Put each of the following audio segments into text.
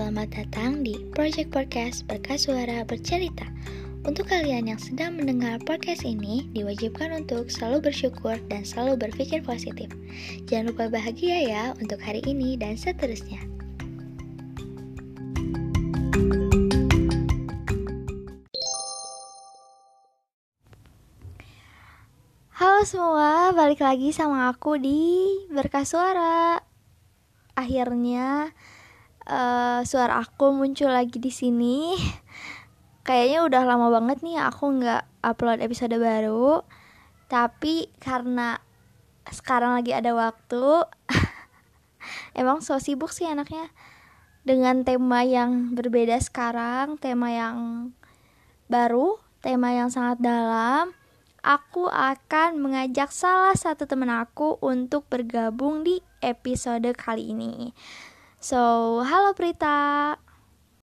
selamat datang di Project Podcast Berkas Suara Bercerita. Untuk kalian yang sedang mendengar podcast ini, diwajibkan untuk selalu bersyukur dan selalu berpikir positif. Jangan lupa bahagia ya untuk hari ini dan seterusnya. Halo semua, balik lagi sama aku di Berkas Suara. Akhirnya uh, suara aku muncul lagi di sini. Kayaknya udah lama banget nih aku nggak upload episode baru. Tapi karena sekarang lagi ada waktu, emang so sibuk sih anaknya dengan tema yang berbeda sekarang, tema yang baru, tema yang sangat dalam. Aku akan mengajak salah satu teman aku untuk bergabung di episode kali ini. So, halo Prita.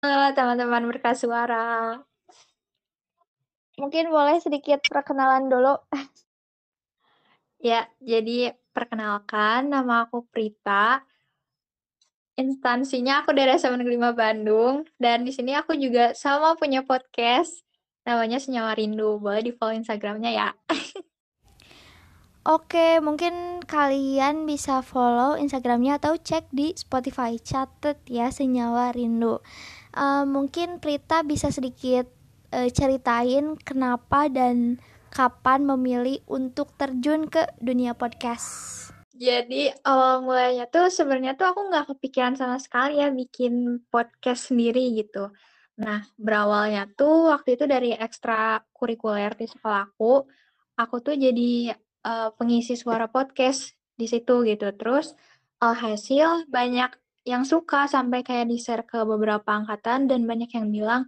Halo teman-teman berkas suara. Mungkin boleh sedikit perkenalan dulu. ya, jadi perkenalkan nama aku Prita. Instansinya aku dari SMA Negeri 5 Bandung dan di sini aku juga sama punya podcast namanya Senyawa Rindu. Boleh di follow Instagramnya ya. Oke, mungkin kalian bisa follow Instagramnya atau cek di Spotify. Catet ya Senyawa Rindu. Uh, mungkin Prita bisa sedikit uh, ceritain kenapa dan kapan memilih untuk terjun ke dunia podcast. Jadi awal mulanya tuh sebenarnya tuh aku nggak kepikiran sama sekali ya bikin podcast sendiri gitu. Nah berawalnya tuh waktu itu dari ekstra kurikuler di sekolah aku, aku tuh jadi uh, pengisi suara podcast di situ gitu. Terus alhasil banyak yang suka sampai kayak di share ke beberapa angkatan dan banyak yang bilang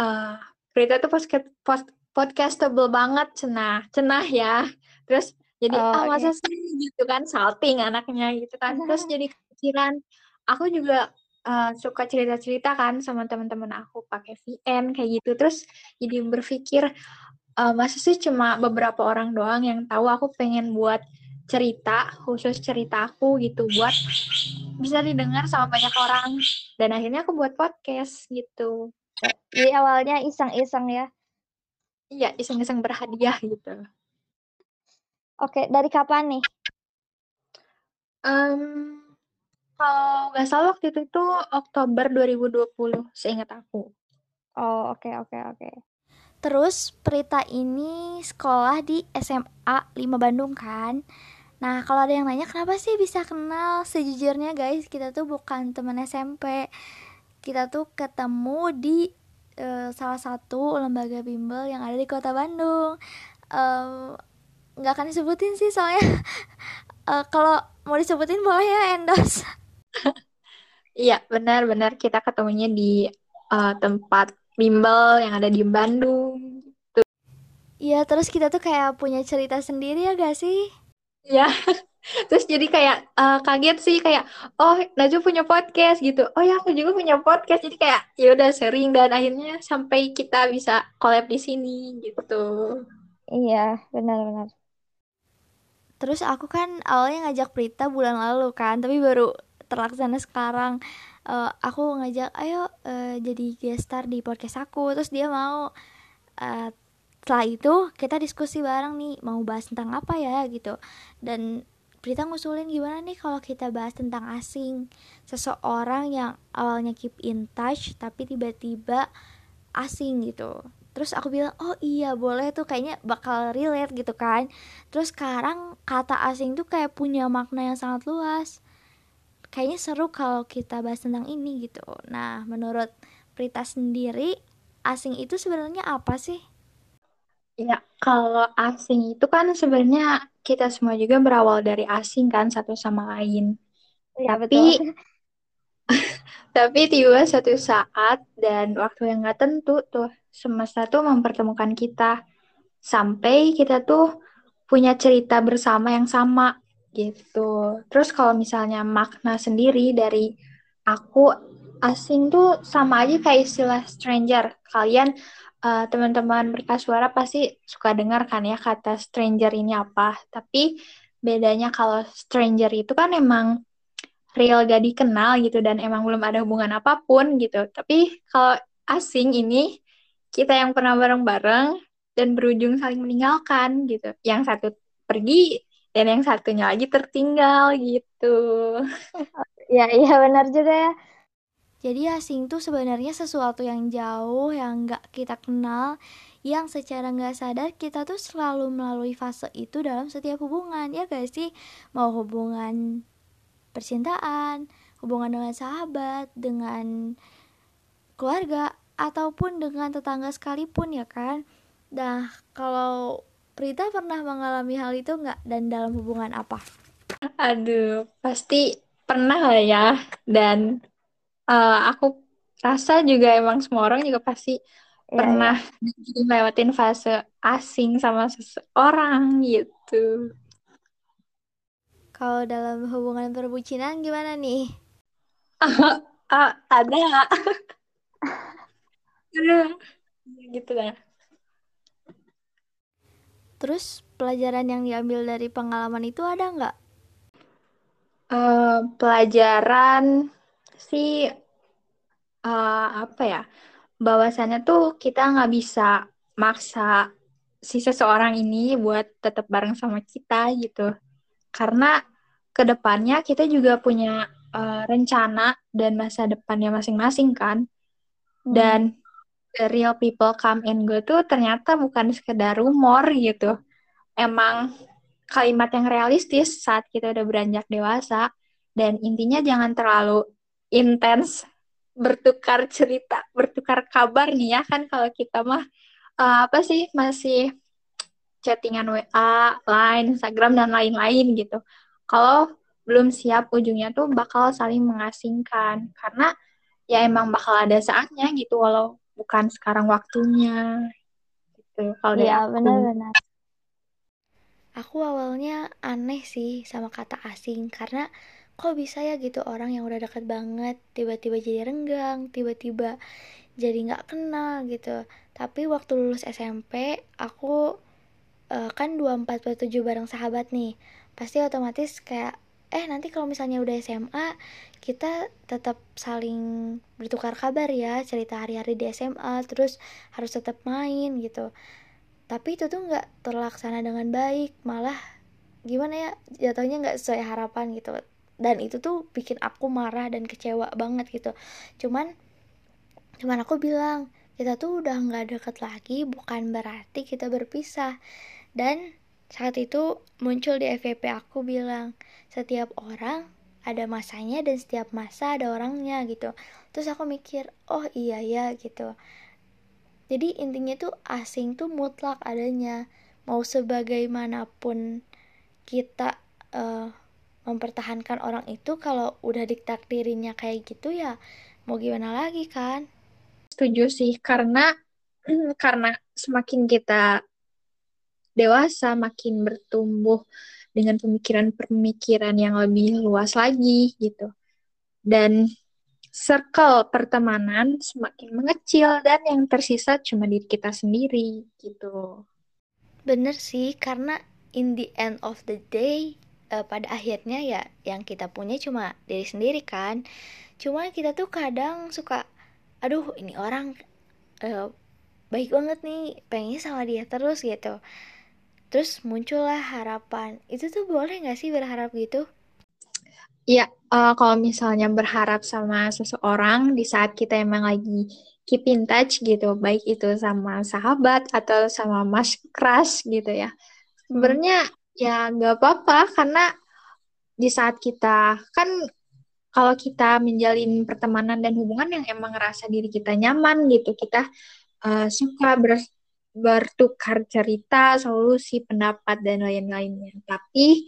uh, Rita tuh podcast post, podcastable banget cenah cenah ya. Terus jadi oh, ah masa okay. sih? Gitu kan salting anaknya gitu kan. Terus jadi kepikiran. Aku juga uh, suka cerita-cerita kan sama teman-teman aku pakai VN kayak gitu. Terus jadi berpikir uh, masa sih cuma beberapa orang doang yang tahu? Aku pengen buat cerita khusus cerita aku gitu buat bisa didengar sama banyak orang. Dan akhirnya aku buat podcast gitu. Jadi awalnya iseng-iseng ya? Iya iseng-iseng berhadiah gitu. Oke dari kapan nih? Um, kalau nggak salah waktu itu tuh Oktober 2020 seingat aku. Oh oke okay, oke okay, oke. okay. Terus Prita ini sekolah di SMA 5 Bandung kan. Nah kalau ada yang nanya kenapa sih bisa kenal? Sejujurnya guys kita tuh bukan teman SMP Kita tuh ketemu di uh, salah satu lembaga bimbel yang ada di kota Bandung. Um, Gak akan disebutin sih soalnya. Uh, Kalau mau disebutin boleh ya endorse. Iya benar-benar kita ketemunya di uh, tempat bimbel yang ada di Bandung gitu. Iya, terus kita tuh kayak punya cerita sendiri ya gak sih? Iya. Terus jadi kayak uh, kaget sih kayak oh Najwa punya podcast gitu. Oh ya aku juga punya podcast. Jadi kayak ya udah sering dan akhirnya sampai kita bisa collab di sini gitu. Iya, benar-benar. Terus aku kan awalnya ngajak Prita bulan lalu kan, tapi baru terlaksana sekarang uh, aku ngajak ayo uh, jadi guest star di podcast aku. Terus dia mau uh, setelah itu kita diskusi bareng nih mau bahas tentang apa ya gitu. Dan Berita ngusulin gimana nih kalau kita bahas tentang asing. Seseorang yang awalnya keep in touch tapi tiba-tiba asing gitu. Terus aku bilang oh iya boleh tuh kayaknya bakal relate gitu kan. Terus sekarang kata asing tuh kayak punya makna yang sangat luas kayaknya seru kalau kita bahas tentang ini gitu. Nah, menurut Prita sendiri, asing itu sebenarnya apa sih? Ya, kalau asing itu kan sebenarnya kita semua juga berawal dari asing kan satu sama lain. Ya, tapi betul. tapi tiba satu saat dan waktu yang gak tentu tuh semesta tuh mempertemukan kita sampai kita tuh punya cerita bersama yang sama gitu. Terus kalau misalnya makna sendiri dari aku asing tuh sama aja kayak istilah stranger. Kalian uh, teman-teman berkas suara pasti suka dengar kan ya kata stranger ini apa. Tapi bedanya kalau stranger itu kan emang real gak dikenal gitu dan emang belum ada hubungan apa pun gitu. Tapi kalau asing ini kita yang pernah bareng-bareng dan berujung saling meninggalkan gitu. Yang satu pergi dan yang satunya lagi tertinggal gitu. ya iya benar juga ya. Jadi asing tuh sebenarnya sesuatu yang jauh yang nggak kita kenal, yang secara nggak sadar kita tuh selalu melalui fase itu dalam setiap hubungan ya guys sih mau hubungan percintaan, hubungan dengan sahabat, dengan keluarga, ataupun dengan tetangga sekalipun ya kan. Nah, kalau Prita pernah mengalami hal itu nggak dan dalam hubungan apa? Aduh, pasti pernah lah ya. Dan uh, aku rasa juga emang semua orang juga pasti ya, pernah ya. lewatin fase asing sama seseorang gitu. Kalau dalam hubungan perbucinan gimana nih? uh, uh, ada. ada. gitu lah. Terus pelajaran yang diambil dari pengalaman itu ada nggak? Uh, pelajaran sih uh, apa ya? Bahwasannya tuh kita nggak bisa maksa si seseorang ini buat tetap bareng sama kita gitu. Karena ke depannya kita juga punya uh, rencana dan masa depannya masing-masing kan. Hmm. The real people come and go tuh ternyata bukan sekedar rumor gitu. Emang kalimat yang realistis saat kita udah beranjak dewasa. Dan intinya jangan terlalu intens bertukar cerita, bertukar kabar nih ya kan kalau kita mah uh, apa sih masih chattingan WA, Line, Instagram dan lain-lain gitu kalau belum siap ujungnya tuh bakal saling mengasingkan karena ya emang bakal ada saatnya gitu walau bukan sekarang waktunya gitu kalau dari ya, benar-benar. Aku awalnya aneh sih sama kata asing karena kok bisa ya gitu orang yang udah deket banget tiba-tiba jadi renggang tiba-tiba jadi nggak kenal gitu. Tapi waktu lulus SMP aku uh, kan 24 bareng sahabat nih pasti otomatis kayak eh nanti kalau misalnya udah SMA kita tetap saling bertukar kabar ya cerita hari-hari di SMA terus harus tetap main gitu. Tapi itu tuh nggak terlaksana dengan baik malah gimana ya jatuhnya nggak sesuai harapan gitu. Dan itu tuh bikin aku marah dan kecewa banget gitu. Cuman cuman aku bilang kita tuh udah nggak deket lagi bukan berarti kita berpisah. Dan saat itu muncul di FVP aku bilang, setiap orang ada masanya dan setiap masa ada orangnya gitu. Terus aku mikir, oh iya ya gitu. Jadi intinya tuh asing tuh mutlak adanya. Mau sebagaimanapun kita uh, mempertahankan orang itu kalau udah ditakdirinya kayak gitu ya mau gimana lagi kan? Setuju sih karena karena semakin kita dewasa, makin bertumbuh dengan pemikiran-pemikiran yang lebih luas lagi gitu. Dan circle pertemanan semakin mengecil dan yang tersisa cuma diri kita sendiri gitu. Bener sih, karena in the end of the day, uh, pada akhirnya ya yang kita punya cuma diri sendiri kan. Cuma kita tuh kadang suka, aduh ini orang uh, baik banget nih, pengen sama dia terus gitu terus muncullah harapan itu tuh boleh nggak sih berharap gitu Iya, uh, kalau misalnya berharap sama seseorang di saat kita emang lagi keep in touch gitu, baik itu sama sahabat atau sama mas crush gitu ya. Sebenarnya ya nggak apa-apa karena di saat kita kan kalau kita menjalin pertemanan dan hubungan yang emang ngerasa diri kita nyaman gitu, kita uh, suka ber bertukar cerita, solusi, pendapat, dan lain-lainnya. Tapi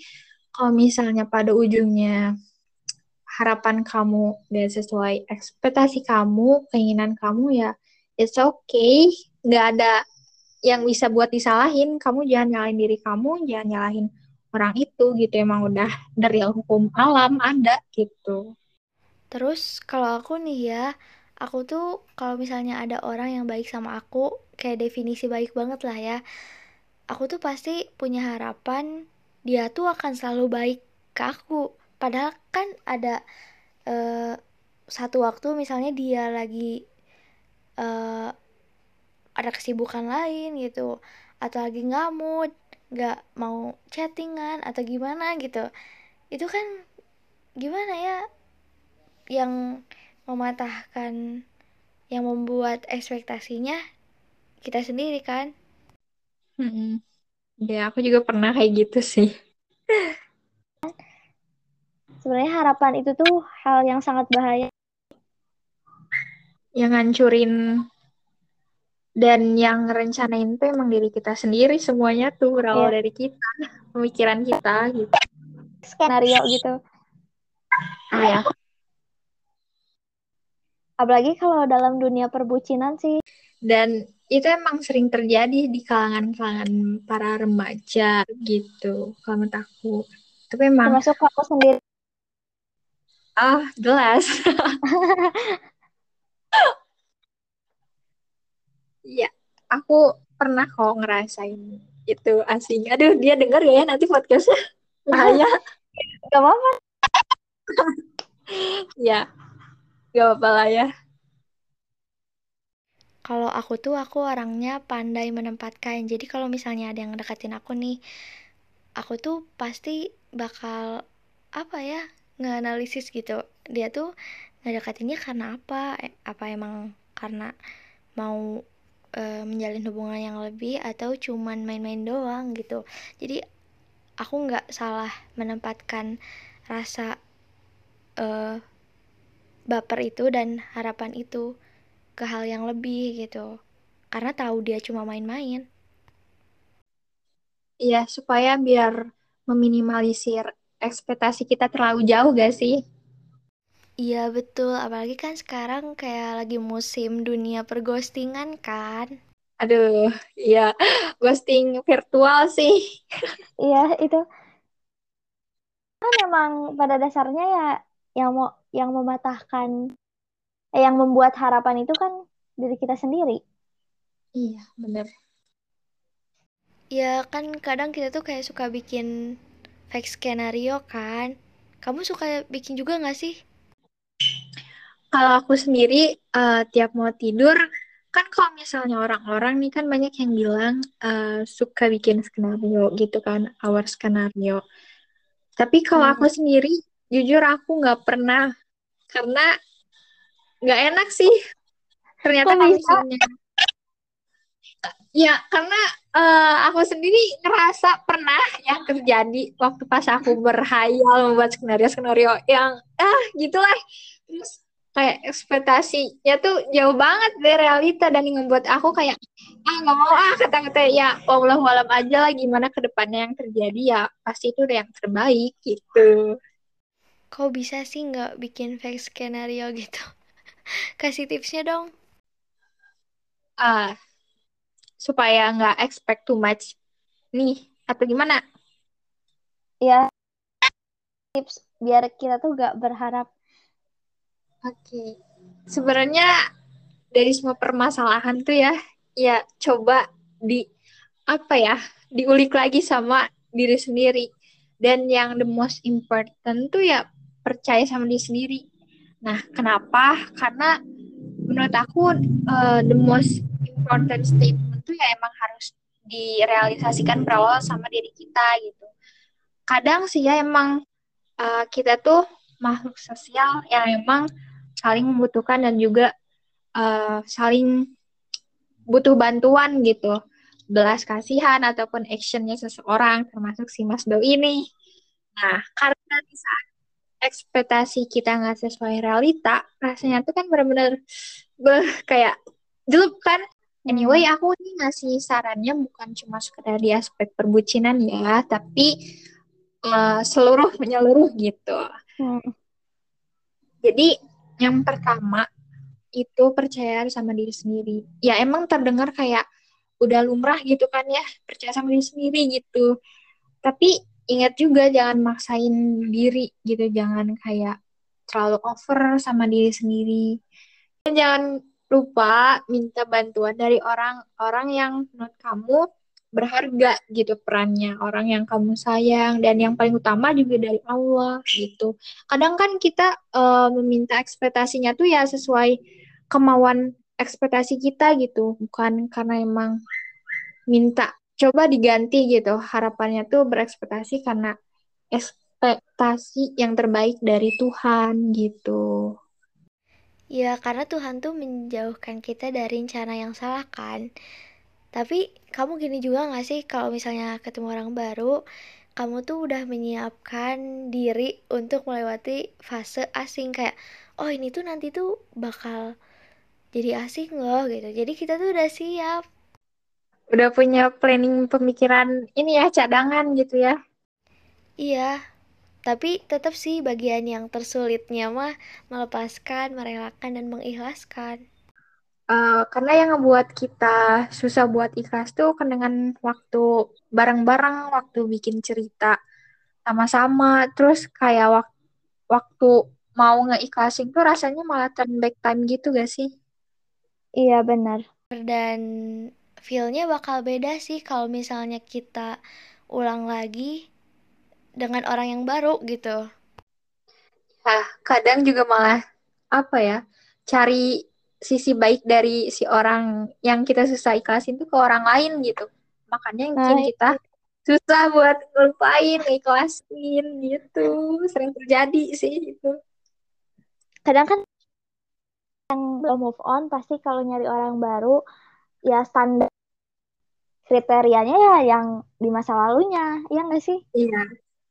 kalau misalnya pada ujungnya harapan kamu dan sesuai ekspektasi kamu, keinginan kamu ya it's okay. Nggak ada yang bisa buat disalahin. Kamu jangan nyalahin diri kamu, jangan nyalahin orang itu gitu. Emang udah dari hukum alam ada gitu. Terus kalau aku nih ya, aku tuh kalau misalnya ada orang yang baik sama aku kayak definisi baik banget lah ya. Aku tuh pasti punya harapan dia tuh akan selalu baik ke aku. Padahal kan ada uh, satu waktu misalnya dia lagi uh, ada kesibukan lain gitu atau lagi mood nggak mau chattingan atau gimana gitu. Itu kan gimana ya? Yang mematahkan yang membuat ekspektasinya kita sendiri kan? Hmm. ya aku juga pernah kayak gitu sih. Sebenarnya harapan itu tuh hal yang sangat bahaya. Yang ngancurin dan yang rencanain tuh emang diri kita sendiri semuanya tuh berawal yeah. dari kita pemikiran kita gitu. Skenario gitu. Ah, ya apalagi kalau dalam dunia perbucinan sih dan itu emang sering terjadi di kalangan-kalangan para remaja gitu kalau menurut aku tapi emang termasuk aku sendiri ah jelas Iya, aku pernah kok ngerasain itu asing. Aduh, dia denger gak ya nanti podcastnya? Bahaya. Gak apa-apa. ya, gak apa-apa lah ya. Kalau aku tuh aku orangnya pandai menempatkan. Jadi kalau misalnya ada yang deketin aku nih, aku tuh pasti bakal apa ya nganalisis gitu. Dia tuh ngedekatinnya karena apa? Eh, apa emang karena mau uh, menjalin hubungan yang lebih atau cuman main-main doang gitu jadi aku nggak salah menempatkan rasa uh, baper itu dan harapan itu ke hal yang lebih gitu. Karena tahu dia cuma main-main. Iya supaya biar meminimalisir ekspektasi kita terlalu jauh gak sih? Iya betul, apalagi kan sekarang kayak lagi musim dunia perghostingan kan. Aduh, iya, ghosting virtual sih. iya, itu. Kan emang pada dasarnya ya yang mau yang mematahkan eh, yang membuat harapan itu kan diri kita sendiri. Iya, bener. Iya, kan kadang kita tuh kayak suka bikin fake skenario kan. Kamu suka bikin juga gak sih? Kalau aku sendiri uh, tiap mau tidur kan kalau misalnya orang-orang nih kan banyak yang bilang uh, suka bikin skenario gitu kan, our skenario. Tapi kalau hmm. aku sendiri, jujur aku nggak pernah karena nggak enak sih. Ternyata misalnya, ya karena uh, aku sendiri ngerasa pernah yang terjadi waktu pas aku berhayal membuat skenario skenario yang ah gitulah terus kayak ekspektasinya tuh jauh banget dari realita dan yang membuat aku kayak ah nggak mau ah kata-kata ya Allah walam aja lah gimana ke depannya yang terjadi ya pasti itu udah yang terbaik gitu. Kok bisa sih nggak bikin fake skenario gitu? Kasih tipsnya dong. Ah, supaya nggak expect too much nih atau gimana? Ya tips biar kita tuh nggak berharap Oke, sebenarnya dari semua permasalahan tuh ya, ya coba di apa ya, diulik lagi sama diri sendiri. Dan yang the most important tuh ya percaya sama diri sendiri. Nah, kenapa? Karena menurut aku uh, the most important statement tuh ya emang harus direalisasikan berawal sama diri kita gitu. Kadang sih ya emang uh, kita tuh makhluk sosial yang emang saling membutuhkan dan juga uh, saling butuh bantuan gitu belas kasihan ataupun actionnya seseorang termasuk si Mas Do ini nah karena di saat ekspektasi kita nggak sesuai realita rasanya tuh kan benar-benar kayak jelup kan anyway aku ini ngasih sarannya bukan cuma sekedar di aspek perbucinan ya tapi uh, seluruh menyeluruh gitu hmm. jadi yang pertama itu percaya sama diri sendiri. Ya emang terdengar kayak udah lumrah gitu kan ya, percaya sama diri sendiri gitu. Tapi ingat juga jangan maksain diri gitu, jangan kayak terlalu over sama diri sendiri. Dan jangan lupa minta bantuan dari orang-orang yang menurut kamu berharga gitu perannya orang yang kamu sayang dan yang paling utama juga dari Allah gitu. Kadang kan kita uh, meminta ekspektasinya tuh ya sesuai kemauan ekspektasi kita gitu, bukan karena emang minta coba diganti gitu. Harapannya tuh berekspektasi karena ekspektasi yang terbaik dari Tuhan gitu. Ya, karena Tuhan tuh menjauhkan kita dari rencana yang salah kan. Tapi kamu gini juga gak sih kalau misalnya ketemu orang baru, kamu tuh udah menyiapkan diri untuk melewati fase asing kayak, oh ini tuh nanti tuh bakal jadi asing loh gitu. Jadi kita tuh udah siap. Udah punya planning pemikiran ini ya, cadangan gitu ya. Iya, tapi tetap sih bagian yang tersulitnya mah melepaskan, merelakan, dan mengikhlaskan. Uh, karena yang ngebuat kita susah buat ikhlas tuh kan dengan waktu bareng-bareng, waktu bikin cerita sama-sama, terus kayak wak waktu mau ngeikhlasin tuh rasanya malah turn back time gitu gak sih? Iya benar. Dan feelnya bakal beda sih kalau misalnya kita ulang lagi dengan orang yang baru gitu. Nah, kadang juga malah apa ya, cari sisi baik dari si orang yang kita susah ikhlasin tuh ke orang lain gitu. Makanya mungkin nah, kita susah buat ngelupain ikhlasin gitu. Sering terjadi sih itu kadang kan yang belum move on pasti kalau nyari orang baru ya standar kriterianya ya yang di masa lalunya iya nggak sih iya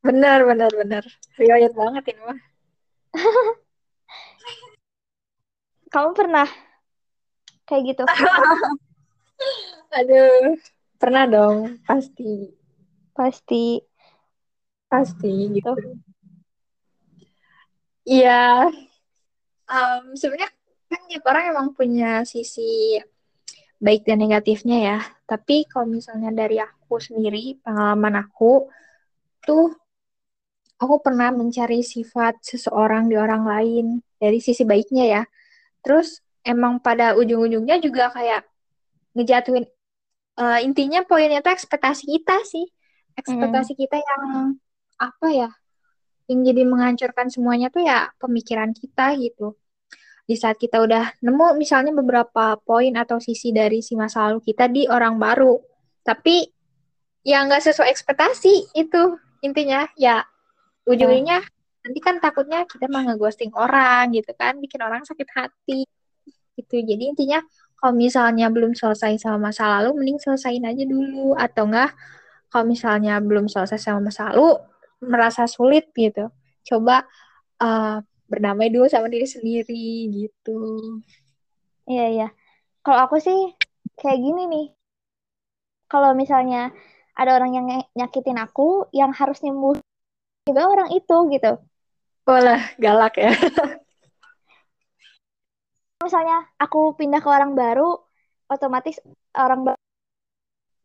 benar benar benar riwayat banget ini mah Kamu pernah kayak gitu? Aduh, pernah dong, pasti. Pasti. Pasti gitu. Iya. Um, sebenarnya kan tiap orang emang punya sisi baik dan negatifnya ya. Tapi kalau misalnya dari aku sendiri, pengalaman aku tuh aku pernah mencari sifat seseorang di orang lain dari sisi baiknya ya terus emang pada ujung-ujungnya juga kayak ngejatuhin uh, intinya poinnya tuh ekspektasi kita sih ekspektasi mm. kita yang apa ya yang jadi menghancurkan semuanya tuh ya pemikiran kita gitu di saat kita udah nemu misalnya beberapa poin atau sisi dari si masa lalu kita di orang baru. Tapi ya nggak sesuai ekspektasi itu intinya. Ya ujungnya mm nanti kan takutnya kita mah ngeghosting orang gitu kan bikin orang sakit hati gitu. Jadi intinya kalau misalnya belum selesai sama masa lalu mending selesaiin aja dulu. Atau enggak kalau misalnya belum selesai sama masa lalu merasa sulit gitu. Coba uh, berdamai dulu sama diri sendiri gitu iya iya kalau aku sih kayak gini nih kalau misalnya ada orang yang nyakitin aku yang harus nyembuh juga orang itu gitu Walah, galak ya. Misalnya aku pindah ke orang baru, otomatis orang baru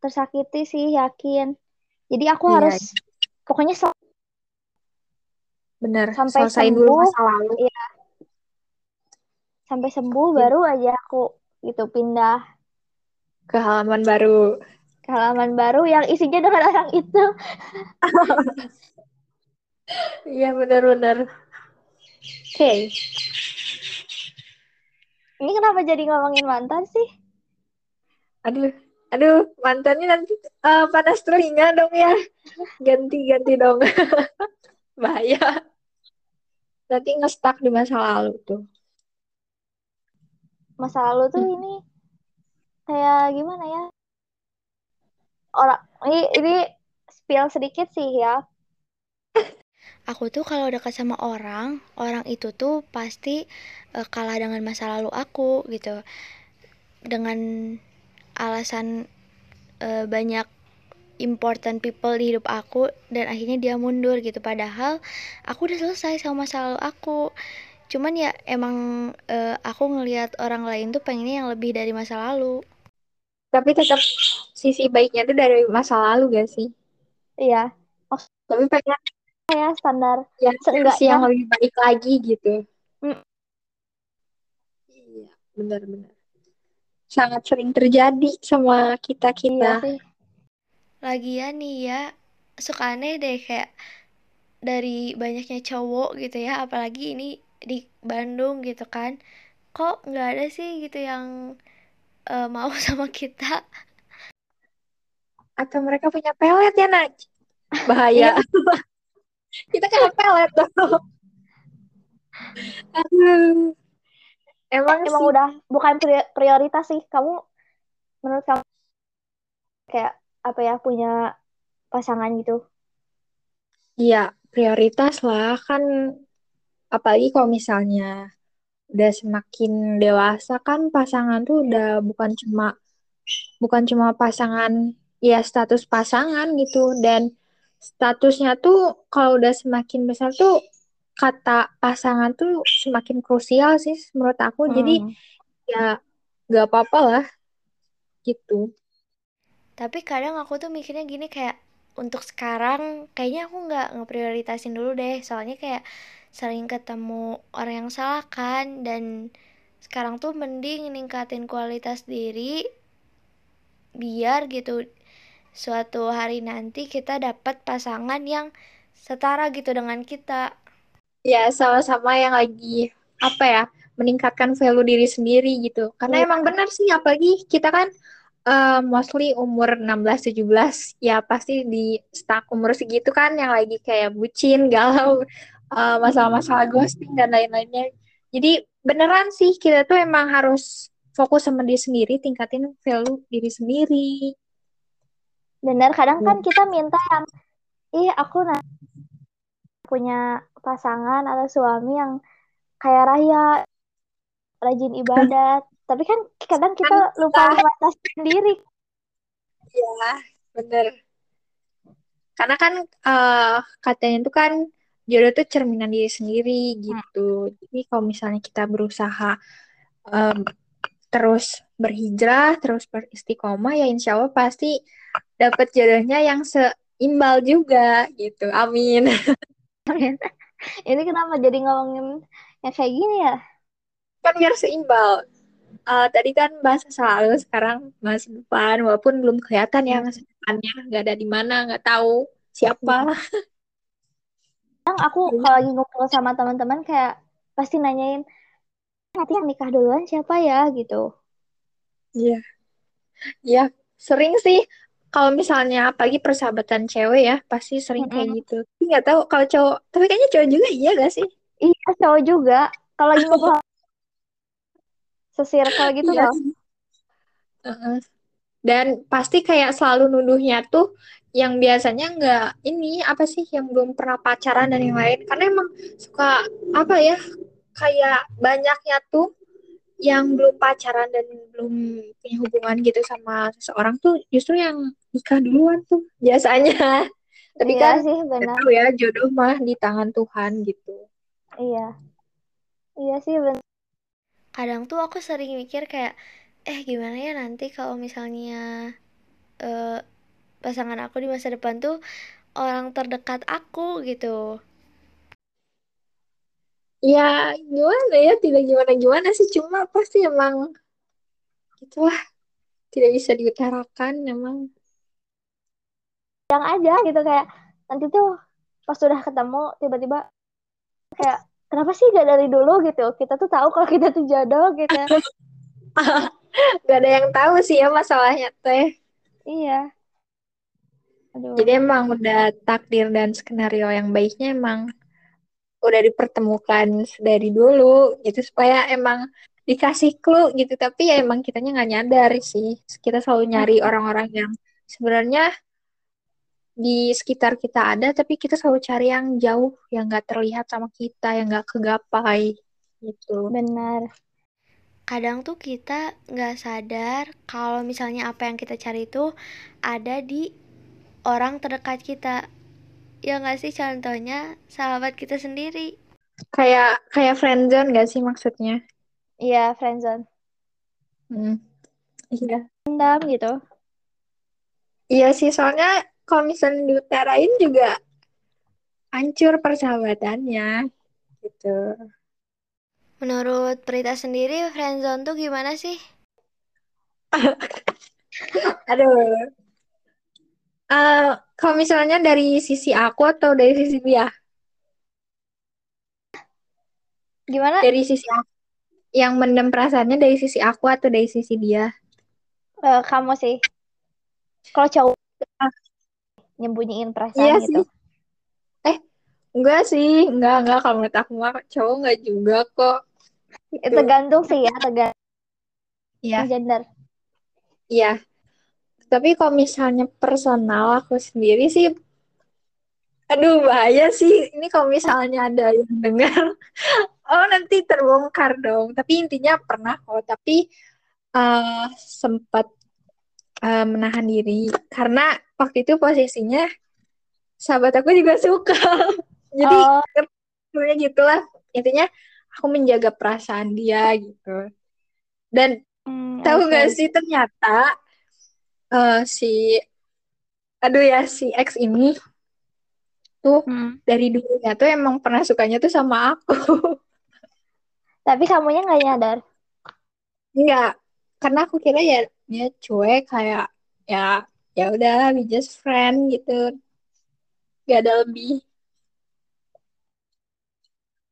tersakiti sih, yakin. Jadi aku iya, harus iya. pokoknya sel bener sampai selesai sembuh, dulu masa lalu. Iya. Sampai sembuh iya. baru aja aku itu pindah ke halaman baru. Ke halaman baru yang isinya dengan orang itu. Iya benar-benar. Oke. Okay. Ini kenapa jadi ngomongin mantan sih? Aduh, aduh mantannya nanti uh, panas telinga dong ya. Ganti-ganti dong. Bahaya. Nanti ngestak di masa lalu tuh. Masa lalu tuh hmm. ini kayak gimana ya? Orang ini ini spill sedikit sih ya aku tuh kalau dekat sama orang, orang itu tuh pasti uh, kalah dengan masa lalu aku gitu. Dengan alasan uh, banyak important people di hidup aku dan akhirnya dia mundur gitu. Padahal aku udah selesai sama masa lalu aku. Cuman ya emang uh, aku ngelihat orang lain tuh pengennya yang lebih dari masa lalu. Tapi tetap sisi baiknya tuh dari masa lalu gak sih? Iya. Tapi pengen ya standar. Ya, seenggaknya yang lebih baik lagi gitu. Mm. iya benar-benar. Sangat sering terjadi sama kita kita iya lagian nih ya suka aneh deh kayak dari banyaknya cowok gitu ya apalagi ini di Bandung gitu kan. Kok nggak ada sih gitu yang uh, mau sama kita? Atau mereka punya pelet ya Naj? Bahaya. Iya. kita kena pelet dong. Aduh. Emang emang sih. udah bukan prioritas sih. Kamu menurut kamu kayak apa ya punya pasangan gitu? Iya prioritas lah. Kan apalagi kalau misalnya udah semakin dewasa kan pasangan tuh udah bukan cuma bukan cuma pasangan ya status pasangan gitu. Dan statusnya tuh kalau udah semakin besar tuh kata pasangan tuh semakin krusial sih menurut aku. Hmm. jadi ya gak apa-apa lah gitu tapi kadang aku tuh mikirnya gini kayak untuk sekarang kayaknya aku nggak ngeprioritasin dulu deh. Soalnya kayak sering ketemu orang yang salah kan dan sekarang tuh mending ningkatin kualitas diri biar gitu suatu hari nanti kita dapat pasangan yang setara gitu dengan kita. Ya sama-sama yang lagi apa ya meningkatkan value diri sendiri gitu. Karena ya. emang benar sih apalagi kita kan uh, mostly umur 16-17 ya pasti di stuck umur segitu kan yang lagi kayak bucin, galau, uh, masalah-masalah ghosting dan lain-lainnya. Jadi beneran sih kita tuh emang harus fokus sama diri sendiri, tingkatin value diri sendiri. Bener, kadang kan kita minta yang, ih aku punya pasangan atau suami yang kayak raya, rajin ibadat, tapi kan kadang kita lupa membatasi sendiri. Iya bener. Karena kan uh, katanya itu kan jodoh tuh cerminan diri sendiri gitu. Hmm. jadi kalau misalnya kita berusaha um, terus berhijrah terus beristiqomah ya insya Allah pasti dapat jodohnya yang seimbal juga gitu. Amin. Amin. Ini kenapa jadi ngomongin yang kayak gini ya? Kan biar seimbal uh, tadi kan bahasa selalu sekarang masa depan walaupun belum kelihatan ya masa depannya nggak ada di mana nggak tahu siapa. Yang aku kalau lagi ngobrol sama teman-teman kayak pasti nanyain nanti yang nikah duluan siapa ya? gitu. Iya. Iya sering sih. Kalau misalnya pagi persahabatan cewek ya pasti sering mm -hmm. kayak gitu nggak tahu kalau cowok tapi kayaknya cowok juga iya gak sih? Iya cowok juga. Kalau lagi ngobrol sesirkel gitu iya. loh. Dan pasti kayak selalu nuduhnya tuh yang biasanya nggak ini apa sih yang belum pernah pacaran dan yang lain. Karena emang suka apa ya kayak banyaknya tuh yang belum pacaran dan belum punya hubungan gitu sama seseorang tuh justru yang nikah duluan tuh biasanya. Tapi iya kan sih benar. tahu ya jodoh mah di tangan Tuhan gitu. Iya. Iya sih benar kadang tuh aku sering mikir kayak eh gimana ya nanti kalau misalnya uh, pasangan aku di masa depan tuh orang terdekat aku gitu. Ya gimana ya? Tidak gimana gimana sih. Cuma pasti emang itulah tidak bisa diutarakan emang. Yang aja gitu kayak nanti tuh pas sudah ketemu tiba-tiba kayak kenapa sih gak dari dulu gitu? Kita tuh tahu kalau kita tuh jodoh gitu. Gak ada yang tahu sih ya masalahnya teh. Iya. Aduh. jadi emang udah takdir dan skenario yang baiknya emang udah dipertemukan dari dulu gitu supaya emang dikasih clue gitu. Tapi ya emang kitanya nggak nyadar sih. Kita selalu nyari orang-orang yang sebenarnya di sekitar kita ada tapi kita selalu cari yang jauh yang nggak terlihat sama kita yang nggak kegapai gitu. Benar. Kadang tuh kita nggak sadar kalau misalnya apa yang kita cari itu ada di orang terdekat kita. Ya nggak sih contohnya sahabat kita sendiri? Kayak kayak friendzone nggak sih maksudnya? Iya friendzone hmm. iya. Dendam gitu. Iya sih soalnya kalau misalnya diutarain juga hancur persahabatannya gitu. Menurut Prita sendiri, friendzone tuh gimana sih? Aduh. Uh, kalau misalnya dari sisi aku atau dari sisi dia? Gimana? Dari sisi aku. Yang mendem perasaannya dari sisi aku atau dari sisi dia? Uh, kamu sih. Kalau cowok. Nyembunyiin perasaan iya gitu. Sih. Eh, enggak sih. Enggak, enggak. Kalau menurut aku mah cowok enggak juga kok. Gitu. Tergantung sih ya, tergantung. Iya. Gender. Iya. Tapi kalau misalnya personal aku sendiri sih aduh bahaya sih ini kalau misalnya ada yang dengar oh nanti terbongkar dong tapi intinya pernah kok tapi uh, sempat uh, menahan diri karena waktu itu posisinya sahabat aku juga suka jadi oh. sebenarnya gitulah intinya aku menjaga perasaan dia gitu dan hmm, tahu nggak okay. sih ternyata uh, si aduh ya si X ini tuh hmm. dari dulunya tuh emang pernah sukanya tuh sama aku. Tapi kamunya nggak nyadar? Enggak, karena aku kira ya dia cuek kayak ya ya udah we just friend gitu. Gak ada lebih.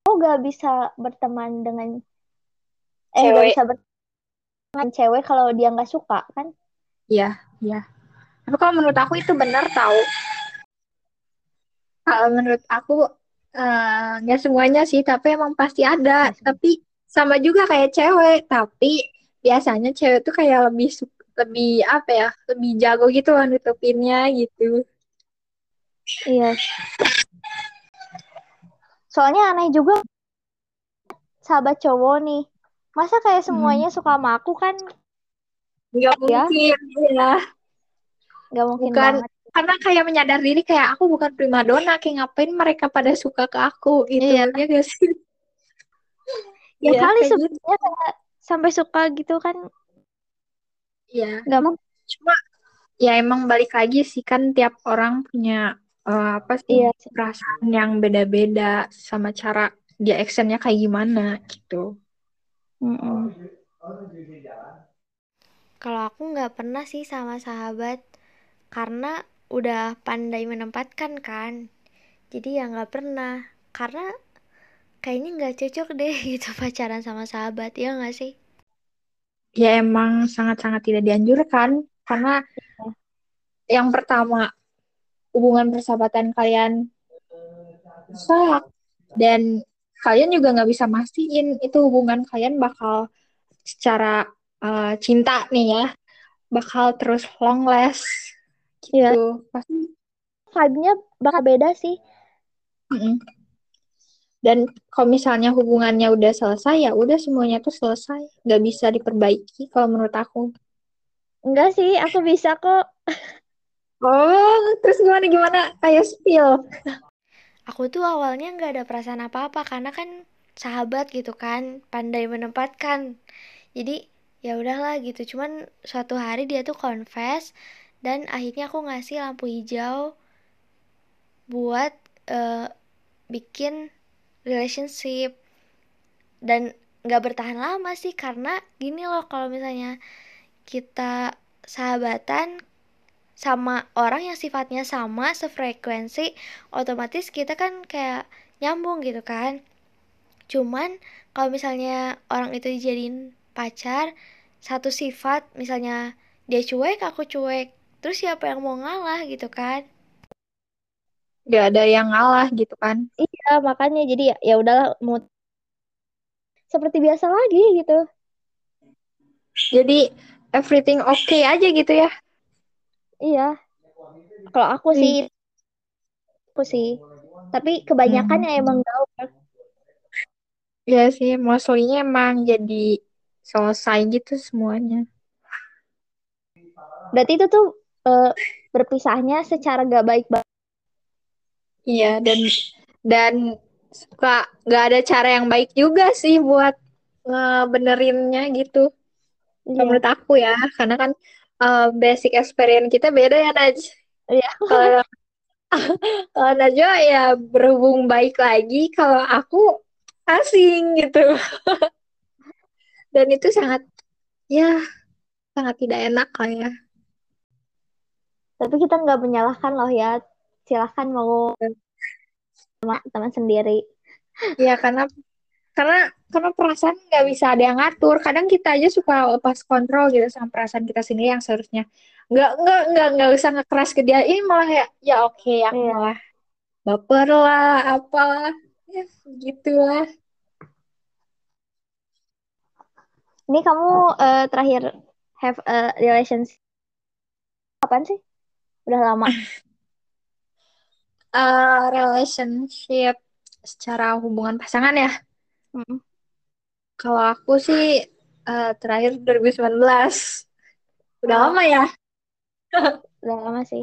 Oh gak bisa berteman dengan eh cewek. gak bisa berteman dengan cewek kalau dia nggak suka kan? Iya, iya. Tapi kalau menurut aku itu benar tahu. Kalau menurut aku eh, nggak uh, semuanya sih, tapi emang pasti ada. Tapi sama juga kayak cewek, tapi biasanya cewek tuh kayak lebih lebih apa ya, lebih jago gitu lah nutupinnya gitu. Iya. Soalnya aneh juga sahabat cowok nih. Masa kayak hmm. semuanya hmm. suka sama aku kan Gak mungkin, ya. Gak mungkin bukan, banget. Karena kayak menyadar diri kayak aku bukan primadona, kayak ngapain mereka pada suka ke aku gitu. Iya. Ya sih? ya, ya kali sebenarnya gitu. sampai suka gitu kan. Iya. Gak mau. Cuma ya emang balik lagi sih kan tiap orang punya uh, apa sih iya. perasaan yang beda-beda sama cara dia actionnya kayak gimana gitu. Mm -mm. Kalau aku nggak pernah sih sama sahabat karena udah pandai menempatkan kan. Jadi ya nggak pernah karena kayaknya nggak cocok deh gitu pacaran sama sahabat ya nggak sih? Ya emang sangat-sangat tidak dianjurkan karena ya. yang pertama hubungan persahabatan kalian rusak dan kalian juga nggak bisa mastiin itu hubungan kalian bakal secara uh, cinta nih ya bakal terus long last gitu ya. pasti vibe-nya bakal beda sih mm -mm. Dan kalau misalnya hubungannya udah selesai ya udah semuanya tuh selesai. Nggak bisa diperbaiki kalau menurut aku. Enggak sih aku bisa kok. Oh terus gimana gimana? Kayak spill. Aku tuh awalnya nggak ada perasaan apa-apa karena kan sahabat gitu kan pandai menempatkan. Jadi ya udahlah gitu. Cuman suatu hari dia tuh confess dan akhirnya aku ngasih lampu hijau buat uh, bikin relationship. Dan nggak bertahan lama sih karena gini loh kalau misalnya kita sahabatan sama orang yang sifatnya sama sefrekuensi otomatis kita kan kayak nyambung gitu kan. Cuman kalau misalnya orang itu dijadiin pacar satu sifat misalnya dia cuek aku cuek terus siapa yang mau ngalah gitu kan Gak ada yang ngalah gitu kan iya makanya jadi ya ya udahlah mau seperti biasa lagi gitu jadi everything okay aja gitu ya iya kalau aku hmm. sih aku sih tapi kebanyakan hmm. yang emang tahu ya sih mostly emang jadi selesai gitu semuanya. Berarti itu tuh uh, berpisahnya secara gak baik banget. Iya dan dan suka gak ada cara yang baik juga sih buat ngebenerinnya gitu. Iya. Menurut aku ya, karena kan uh, basic experience kita beda ya Naj. Iya. Kalau kalau Najwa ya berhubung baik lagi, kalau aku asing gitu. dan itu sangat ya sangat tidak enak lah ya tapi kita nggak menyalahkan loh ya silahkan mau sama teman sendiri Iya karena karena karena perasaan nggak bisa ada yang ngatur. Kadang kita aja suka lepas kontrol gitu sama perasaan kita sendiri yang seharusnya nggak nggak nggak nggak usah ngekeras ke dia. Ini malah ya ya oke aku Iya. malah baper lah apalah ya gitulah. ini kamu eh, terakhir have a relationship kapan sih udah lama Eh, relationship secara hubungan pasangan ya. Mm. Kalau aku sih eh, terakhir 2019. Udah Oh. lama ya? udah lama sih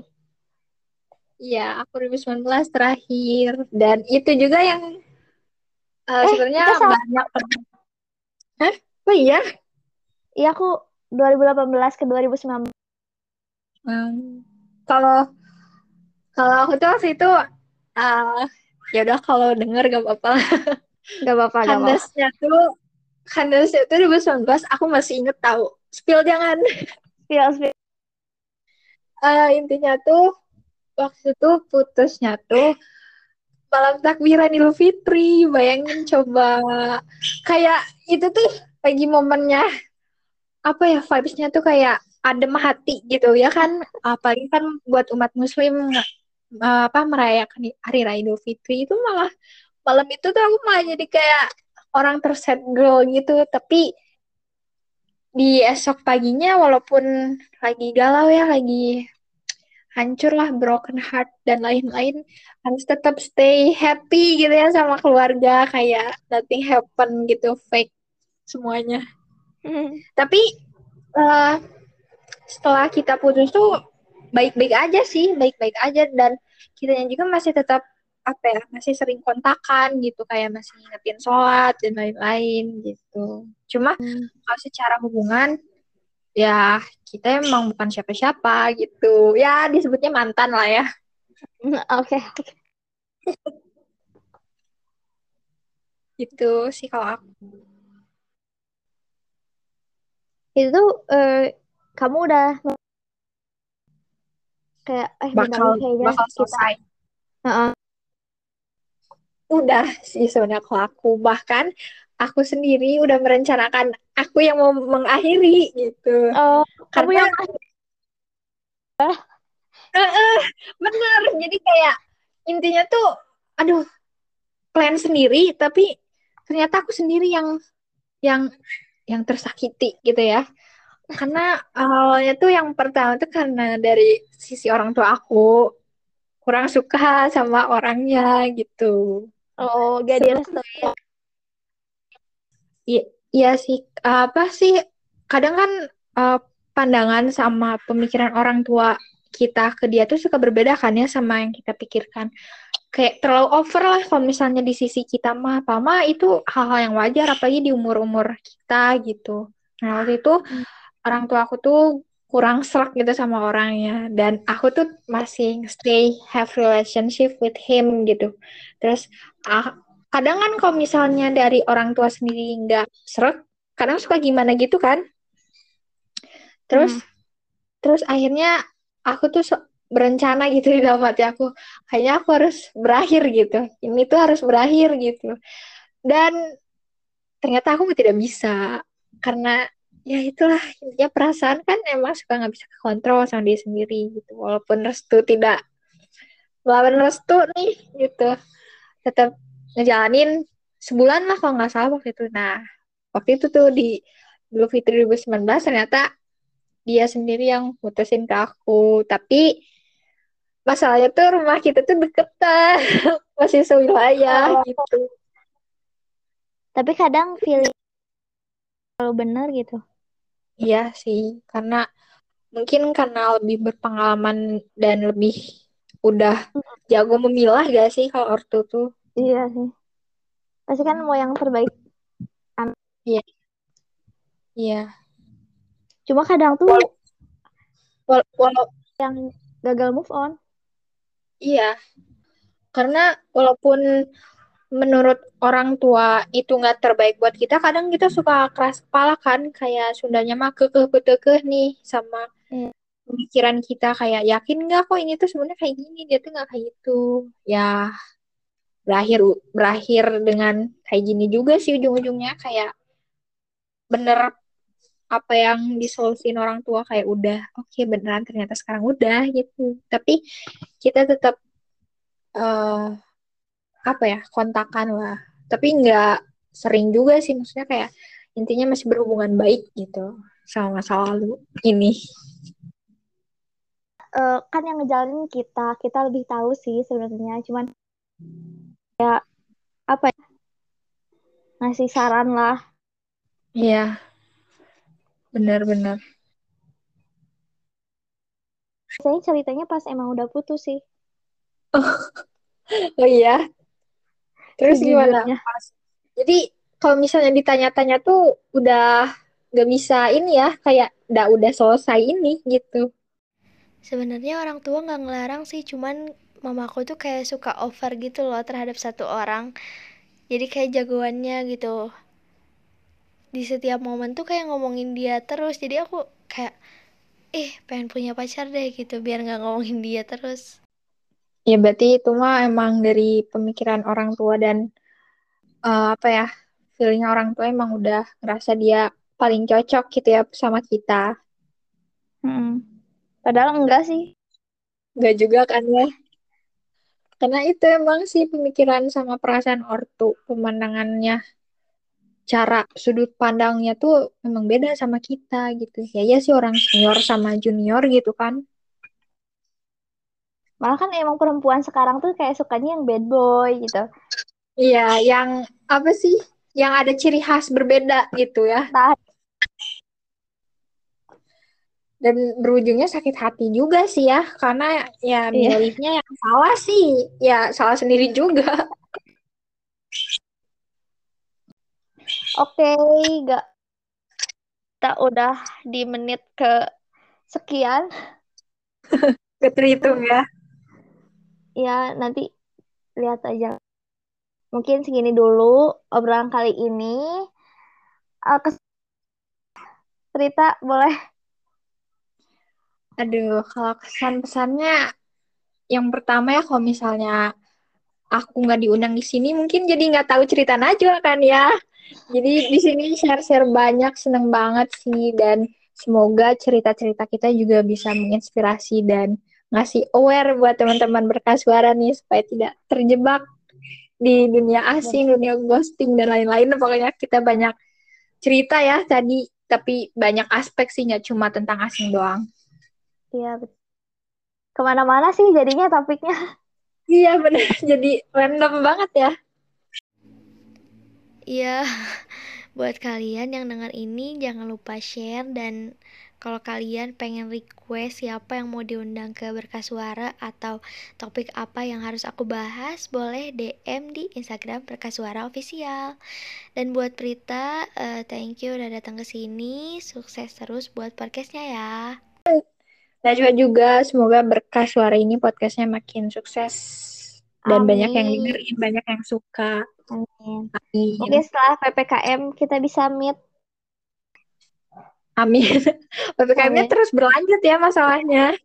Iya, aku 2019 terakhir. Dan itu juga yang eh, Eh, sebenarnya banyak. Hah? Oh iya? iya aku 2018 ke 2019 Hmm. Kalau kalau aku tuh waktu itu eh ya udah kalau denger gak apa-apa gak apa-apa Kandasnya tuh kandasnya tuh 2019 aku masih inget tahu. Spill jangan. spill spill Eh, intinya tuh waktu itu putusnya tuh malam takbiran Idul Fitri. Bayangin coba kayak itu tuh lagi momennya apa ya vibes-nya tuh kayak adem hati gitu ya kan apalagi kan buat umat muslim apa merayakan hari raya Idul Fitri itu malah malam itu tuh aku malah jadi kayak orang terset girl gitu. Tapi di esok paginya walaupun lagi galau ya lagi hancur lah broken heart dan lain-lain harus tetap stay happy gitu ya sama keluarga. Kayak nothing happen gitu fake semuanya. Tapi eh, setelah kita putus tuh baik-baik aja sih, baik-baik aja dan kitanya juga masih tetap apa ya, masih sering kontakan gitu kayak masih ngingetin sholat dan lain-lain gitu. Cuma Hmm. kalau secara hubungan ya kita emang bukan siapa-siapa gitu. Ya disebutnya mantan lah ya. oke oke. Gitu sih kalau aku. itu eh, kamu udah kayak eh bakal kayaknya bakal kita selesai. Heeh. Udah sih sebenarnya kalau aku bahkan aku sendiri udah merencanakan aku yang mau mengakhiri gitu. oh kamu yang bener jadi kayak intinya tuh aduh plan sendiri tapi ternyata aku sendiri yang yang yang tersakiti gitu ya. Karena awalnya tuh yang pertama tuh karena dari sisi orang tua aku kurang suka sama orangnya gitu. oh gak direstui Iya, iya sih. Apa sih? Kadang kan eh, pandangan sama pemikiran orang tua kita ke dia tuh suka berbeda kan ya sama yang kita pikirkan. Kayak terlalu over lah kalau misalnya di sisi kita mah, apa mah itu hal-hal yang wajar apalagi di umur-umur kita gitu. Nah, waktu itu Hmm. Orang tua aku tuh kurang serak gitu sama orangnya dan aku tuh masih stay have relationship with him gitu. Terus ah, kadang kan kalau misalnya dari orang tua sendiri nggak seret, kadang suka gimana gitu kan. Terus Hmm. terus akhirnya aku tuh so- berencana gitu di dalam hati aku, kayaknya aku harus berakhir gitu. Ini tuh harus berakhir gitu. Dan ternyata aku tidak bisa karena ya itulah ya perasaan kan emang suka nggak bisa kontrol sama diri sendiri gitu. Walaupun restu tidak walaupun restu nih gitu tetap ngejalanin sebulan lah kalau nggak salah waktu itu. Nah, waktu itu tuh di Idul Fitri 2019 ternyata dia sendiri yang mutusin ke aku. Tapi masalahnya tuh rumah kita tuh deketan, masih sewilayah Oh. gitu. tapi kadang feeling kalau bener gitu Iya sih, karena mungkin karena lebih berpengalaman dan lebih udah jago memilah gak sih kalau ortu tuh? iya sih. Pasti kan mau yang terbaik. Iya. cuma kadang tuh Wal- wal- walau yang gagal move on. Iya, karena walaupun menurut orang tua itu nggak terbaik buat kita, kadang kita suka keras kepala kan, kayak Sundanya mah kekeh betekeh nih sama Iya. pemikiran kita kayak yakin nggak kok ini tuh sebenarnya kayak gini? Dia tuh nggak kayak gitu. Ya berakhir berakhir dengan kayak gini juga sih ujung-ujungnya kayak bener apa yang disolusin orang tua kayak udah oke okay, beneran ternyata sekarang udah gitu. Tapi kita tetap uh, apa ya kontakan lah. Tapi nggak sering juga sih maksudnya kayak intinya masih berhubungan baik gitu sama masa lalu ini. Uh, kan yang ngejalanin kita kita lebih tahu sih sebenarnya. Cuman ya apa ya ngasih saran lah. Iya benar-benar saya ceritanya pas emang udah putus sih. Oh, oh iya terus gimana? jadi kalau misalnya ditanya-tanya tuh udah gak bisa ini ya kayak udah udah selesai ini gitu. Sebenarnya orang tua nggak ngelarang sih cuman mamaku tuh kayak suka over gitu loh terhadap satu orang. Jadi kayak jagoannya gitu. Di setiap momen tuh kayak ngomongin dia terus. Jadi aku kayak eh pengen punya pacar deh gitu. Biar nggak ngomongin dia terus ya berarti itu mah emang dari pemikiran orang tua dan uh, apa ya feeling orang tua emang udah ngerasa dia paling cocok gitu ya sama kita. Hmm. padahal enggak sih. Enggak juga kan ya. Karena itu emang sih pemikiran sama perasaan ortu pemandangannya cara sudut pandangnya tuh memang beda sama kita gitu. Ya ya sih orang senior sama junior gitu kan malah kan emang perempuan sekarang tuh kayak sukanya yang bad boy gitu iya yang apa sih yang ada ciri khas berbeda gitu ya nah. dan berujungnya sakit hati juga sih ya karena ya iya. milihnya yang salah sih ya salah sendiri juga Oke, gak kita udah di menit ke sekian. Keterhitung ya. Ya, nanti lihat aja. Mungkin segini dulu obrolan kali ini. Uh, cerita boleh? Aduh, kalau kesan-pesannya yang pertama ya kalau misalnya aku nggak diundang di sini mungkin jadi nggak tahu cerita Najwa kan ya. Jadi di sini share-share banyak, seneng banget sih dan semoga cerita-cerita kita juga bisa menginspirasi dan ngasih aware buat teman-teman berkas suara nih supaya tidak terjebak di dunia asing, dunia ghosting dan lain-lain. Pokoknya kita banyak cerita ya tadi, tapi banyak aspek sih nggak cuma tentang asing doang. Iya, ke mana-mana sih jadinya topiknya. Iya benar, jadi random banget ya. Iya, buat kalian yang dengar ini jangan lupa share dan kalau kalian pengen request siapa yang mau diundang ke berkas suara atau topik apa yang harus aku bahas, boleh DM di Instagram berkas suara official. Dan buat Prita, uh, thank you udah datang ke sini. Sukses terus buat podcastnya ya. Najwa juga semoga berkas suara ini podcastnya makin sukses dan Amin. banyak yang dengerin, banyak yang suka. Amin. Amin. Mungkin setelah PPKM kita bisa meet. Amin. PPKM-nya terus berlanjut ya masalahnya.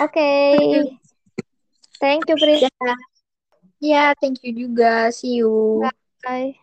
Oke. Okay. Thank you, Pris. Ya, yeah, thank you juga. See you. Bye.